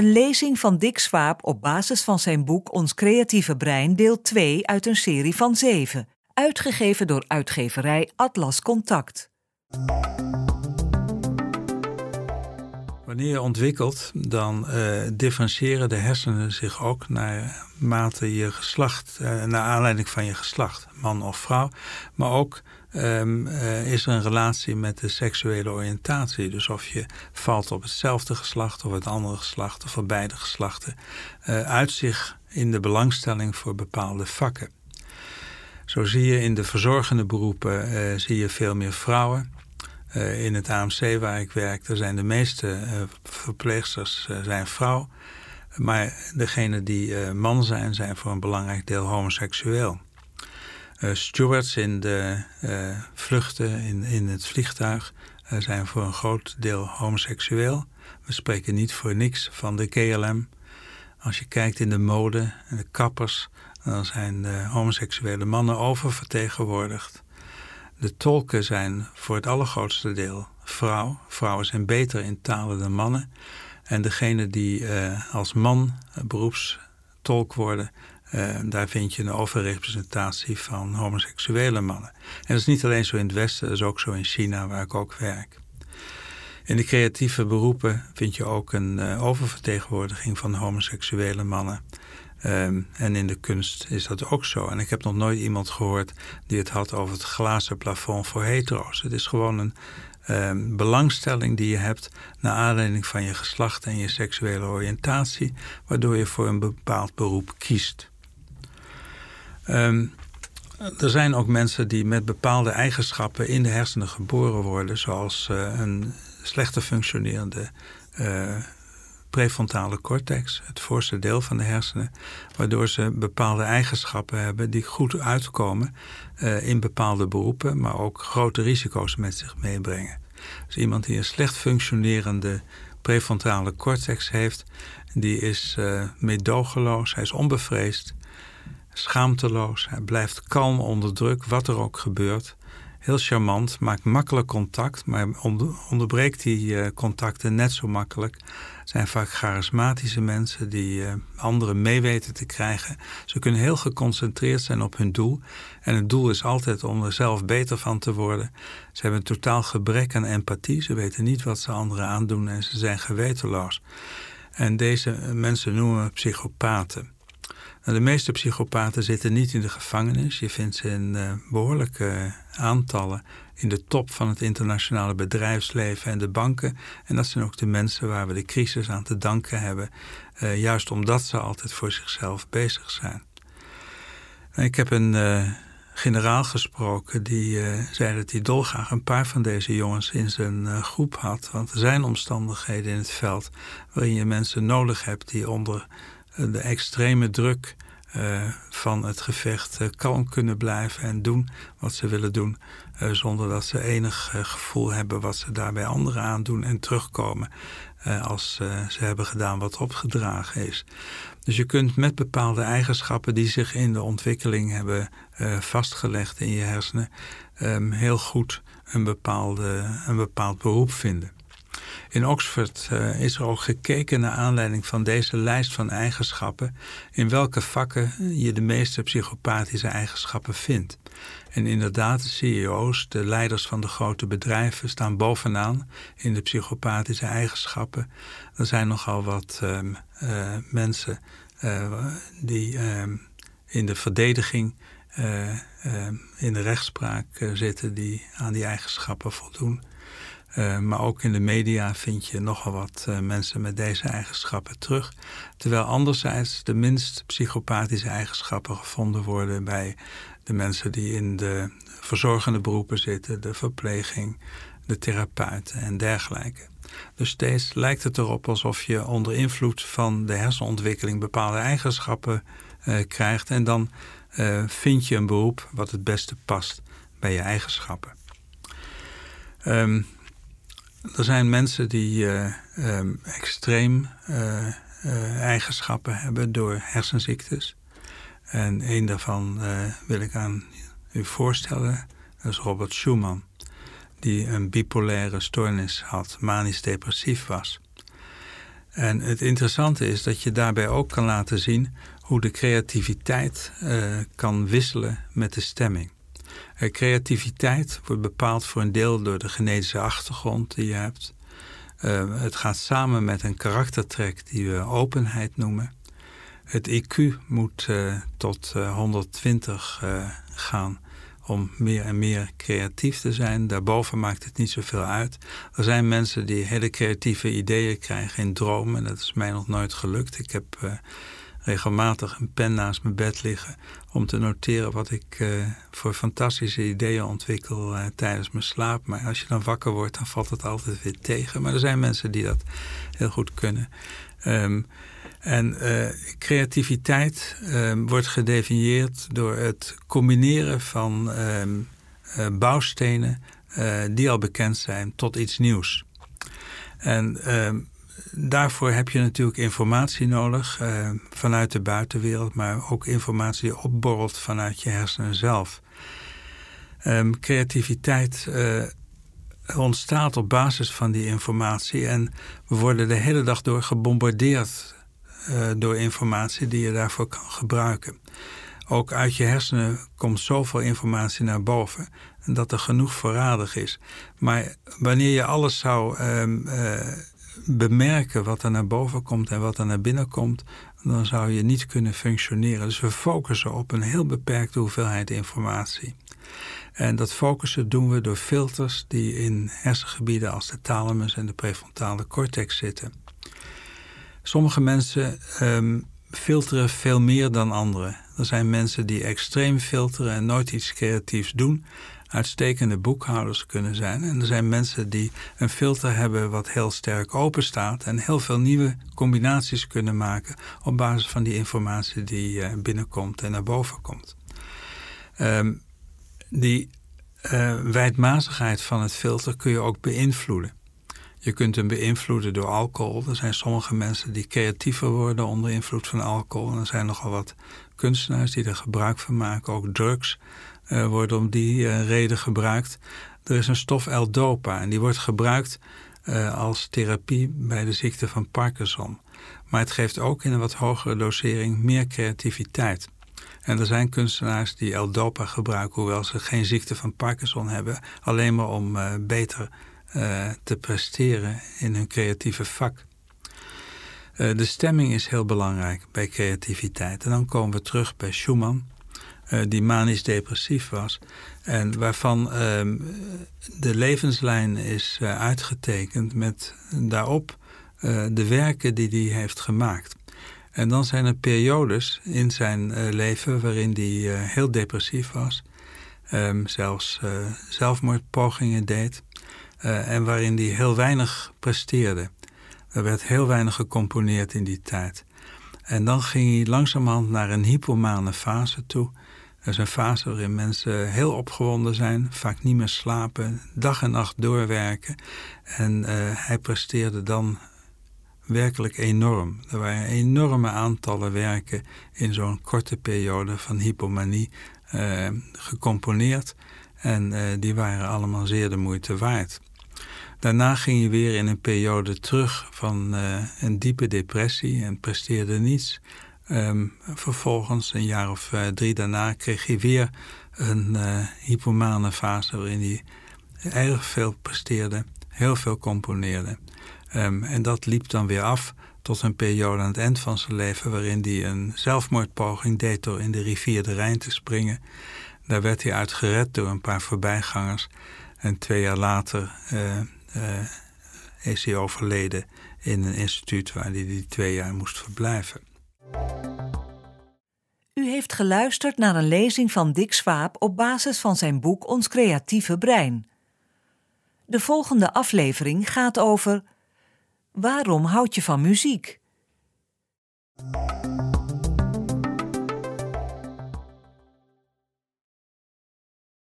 Een lezing van Dick Swaap op basis van zijn boek Ons creatieve brein deel 2 uit een serie van 7, uitgegeven door uitgeverij Atlas Contact. Wanneer je ontwikkelt, dan uh, differentiëren de hersenen zich ook naar mate je geslacht, uh, naar aanleiding van je geslacht, man of vrouw. Maar ook um, uh, is er een relatie met de seksuele oriëntatie. Dus of je valt op hetzelfde geslacht of het andere geslacht of op beide geslachten, uit zich in de belangstelling voor bepaalde vakken. Zo zie je in de verzorgende beroepen zie je veel meer vrouwen. Uh, in het AMC waar ik werk, daar zijn de meeste uh, verpleegsters uh, zijn vrouw. Maar degenen die man zijn, zijn voor een belangrijk deel homoseksueel. stewards in de vluchten in, in het vliegtuig zijn voor een groot deel homoseksueel. We spreken niet voor niks van de KLM. Als je kijkt in de mode en de kappers, dan zijn de homoseksuele mannen oververtegenwoordigd. De tolken zijn voor het allergrootste deel vrouw. Vrouwen zijn beter in talen dan mannen. En degene die uh, als man beroepstolk worden, uh, daar vind je een overrepresentatie van homoseksuele mannen. En dat is niet alleen zo in het Westen, dat is ook zo in China, waar ik ook werk. In de creatieve beroepen vind je ook een oververtegenwoordiging van homoseksuele mannen. Um, en in de kunst is dat ook zo. En ik heb nog nooit iemand gehoord die het had over het glazen plafond voor hetero's. Het is gewoon een um, belangstelling die je hebt naar aanleiding van je geslacht en je seksuele oriëntatie, waardoor je voor een bepaald beroep kiest. Um, er zijn ook mensen die met bepaalde eigenschappen in de hersenen geboren worden, zoals uh, een slechter functionerende uh, prefrontale cortex, het voorste deel van de hersenen, waardoor ze bepaalde eigenschappen hebben die goed uitkomen uh, in bepaalde beroepen, maar ook grote risico's met zich meebrengen. Dus iemand die een slecht functionerende prefrontale cortex heeft, die is uh, meedogenloos, hij is onbevreesd, schaamteloos, hij blijft kalm onder druk, wat er ook gebeurt heel charmant, maakt makkelijk contact, maar onderbreekt die uh, contacten net zo makkelijk. Het zijn vaak charismatische mensen die uh, anderen mee weten te krijgen. Ze kunnen heel geconcentreerd zijn op hun doel. En het doel is altijd om er zelf beter van te worden. Ze hebben een totaal gebrek aan empathie. Ze weten niet wat ze anderen aandoen en ze zijn gewetenloos. En deze mensen noemen we psychopaten. Nou, de meeste psychopaten zitten niet in de gevangenis. Je vindt ze in uh, behoorlijke aantallen in de top van het internationale bedrijfsleven en de banken. En dat zijn ook de mensen waar we de crisis aan te danken hebben. Uh, juist omdat ze altijd voor zichzelf bezig zijn. Ik heb een generaal gesproken die zei dat hij dolgraag een paar van deze jongens in zijn groep had. Want er zijn omstandigheden in het veld waarin je mensen nodig hebt die onder de extreme druk uh, van het gevecht uh, kalm kunnen blijven en doen wat ze willen doen. Uh, zonder dat ze enig gevoel hebben wat ze daarbij anderen aandoen en terugkomen als ze hebben gedaan wat opgedragen is. Dus je kunt met bepaalde eigenschappen die zich in de ontwikkeling hebben vastgelegd in je hersenen um, heel goed een, bepaalde, een bepaald beroep vinden. In Oxford uh, is er ook gekeken naar aanleiding van deze lijst van eigenschappen in welke vakken je de meeste psychopathische eigenschappen vindt. En inderdaad, de CEO's, de leiders van de grote bedrijven, staan bovenaan in de psychopathische eigenschappen. Er zijn nogal wat uh, uh, mensen uh, die in de verdediging, in de rechtspraak zitten, die aan die eigenschappen voldoen. Uh, maar ook in de media vind je nogal wat uh, mensen met deze eigenschappen terug. Terwijl anderzijds de minst psychopathische eigenschappen gevonden worden bij de mensen die in de verzorgende beroepen zitten, de verpleging, de therapeuten en dergelijke. Dus steeds lijkt het erop alsof je onder invloed van de hersenontwikkeling bepaalde eigenschappen uh, krijgt. En dan vind je een beroep wat het beste past bij je eigenschappen. Um, er zijn mensen die uh, um, extreem uh, uh, eigenschappen hebben door hersenziektes. En een daarvan wil ik aan u voorstellen. Dat is Robert Schumann. Die een bipolaire stoornis had, manisch depressief was. En het interessante is dat je daarbij ook kan laten zien hoe de creativiteit kan wisselen met de stemming. Uh, creativiteit wordt bepaald voor een deel door de genetische achtergrond die je hebt. Uh, het gaat samen met een karaktertrek die we openheid noemen. Het IQ moet tot 120 gaan om meer en meer creatief te zijn. Daarboven maakt het niet zoveel uit. Er zijn mensen die hele creatieve ideeën krijgen in dromen. Dat is mij nog nooit gelukt. Ik heb regelmatig een pen naast mijn bed liggen om te noteren wat ik uh, voor fantastische ideeën ontwikkel uh, tijdens mijn slaap. Maar als je dan wakker wordt, dan valt het altijd weer tegen. Maar er zijn mensen die dat heel goed kunnen. Um, en uh, creativiteit uh, wordt gedefinieerd door het combineren van uh, bouwstenen die al bekend zijn tot iets nieuws. En ehm, daarvoor heb je natuurlijk informatie nodig vanuit de buitenwereld, maar ook informatie die opborrelt vanuit je hersenen zelf. Um, creativiteit ontstaat op basis van die informatie en we worden de hele dag door gebombardeerd uh, door informatie die je daarvoor kan gebruiken. Ook uit je hersenen komt zoveel informatie naar boven dat er genoeg voorradig is. Maar wanneer je alles zou um, bemerken wat er naar boven komt en wat er naar binnen komt, dan zou je niet kunnen functioneren. Dus we focussen op een heel beperkte hoeveelheid informatie. En dat focussen doen we door filters die in hersengebieden als de thalamus en de prefrontale cortex zitten. Sommige mensen um, filteren veel meer dan anderen. Er zijn mensen die extreem filteren en nooit iets creatiefs doen. Uitstekende boekhouders kunnen zijn. En er zijn mensen die een filter hebben wat heel sterk open staat en heel veel nieuwe combinaties kunnen maken op basis van die informatie die uh, binnenkomt en naar boven komt. Um, die uh, wijdmazigheid van het filter kun je ook beïnvloeden. Je kunt hem beïnvloeden door alcohol. Er zijn sommige mensen die creatiever worden onder invloed van alcohol. En er zijn nogal wat kunstenaars die er gebruik van maken. Ook drugs uh, worden om die uh, reden gebruikt. Er is een stof L-dopa en die wordt gebruikt uh, als therapie bij de ziekte van Parkinson. Maar het geeft ook in een wat hogere dosering meer creativiteit. En er zijn kunstenaars die L-dopa gebruiken, hoewel ze geen ziekte van Parkinson hebben, alleen maar om beter te presteren in hun creatieve vak. De stemming is heel belangrijk bij creativiteit. En dan komen we terug bij Schumann, uh, die manisch depressief was. En waarvan de levenslijn is uitgetekend met daarop de werken die hij heeft gemaakt. En dan zijn er periodes in zijn leven waarin hij heel depressief was. Um, zelfs zelfmoordpogingen deed. En waarin hij heel weinig presteerde. Er werd heel weinig gecomponeerd in die tijd. En dan ging hij langzamerhand naar een hypomane fase toe. Dat is een fase waarin mensen heel opgewonden zijn, vaak niet meer slapen, dag en nacht doorwerken. En uh, hij presteerde dan werkelijk enorm. Er waren enorme aantallen werken in zo'n korte periode van hypomanie uh, gecomponeerd. En uh, die waren allemaal zeer de moeite waard. Daarna ging je weer in een periode terug van een diepe depressie en presteerde niets. Um, vervolgens, een jaar of uh, drie daarna, kreeg hij weer een uh, hypomane fase waarin hij erg veel presteerde, heel veel componeerde. Um, en dat liep dan weer af tot een periode aan het eind van zijn leven waarin hij een zelfmoordpoging deed door in de rivier de Rijn te springen. Daar werd hij uit gered door een paar voorbijgangers. En twee jaar later uh, is hij overleden in een instituut waar hij die twee jaar moest verblijven. U heeft geluisterd naar een lezing van Dick Swaap op basis van zijn boek Ons creatieve brein. De volgende aflevering gaat over Waarom houd je van muziek?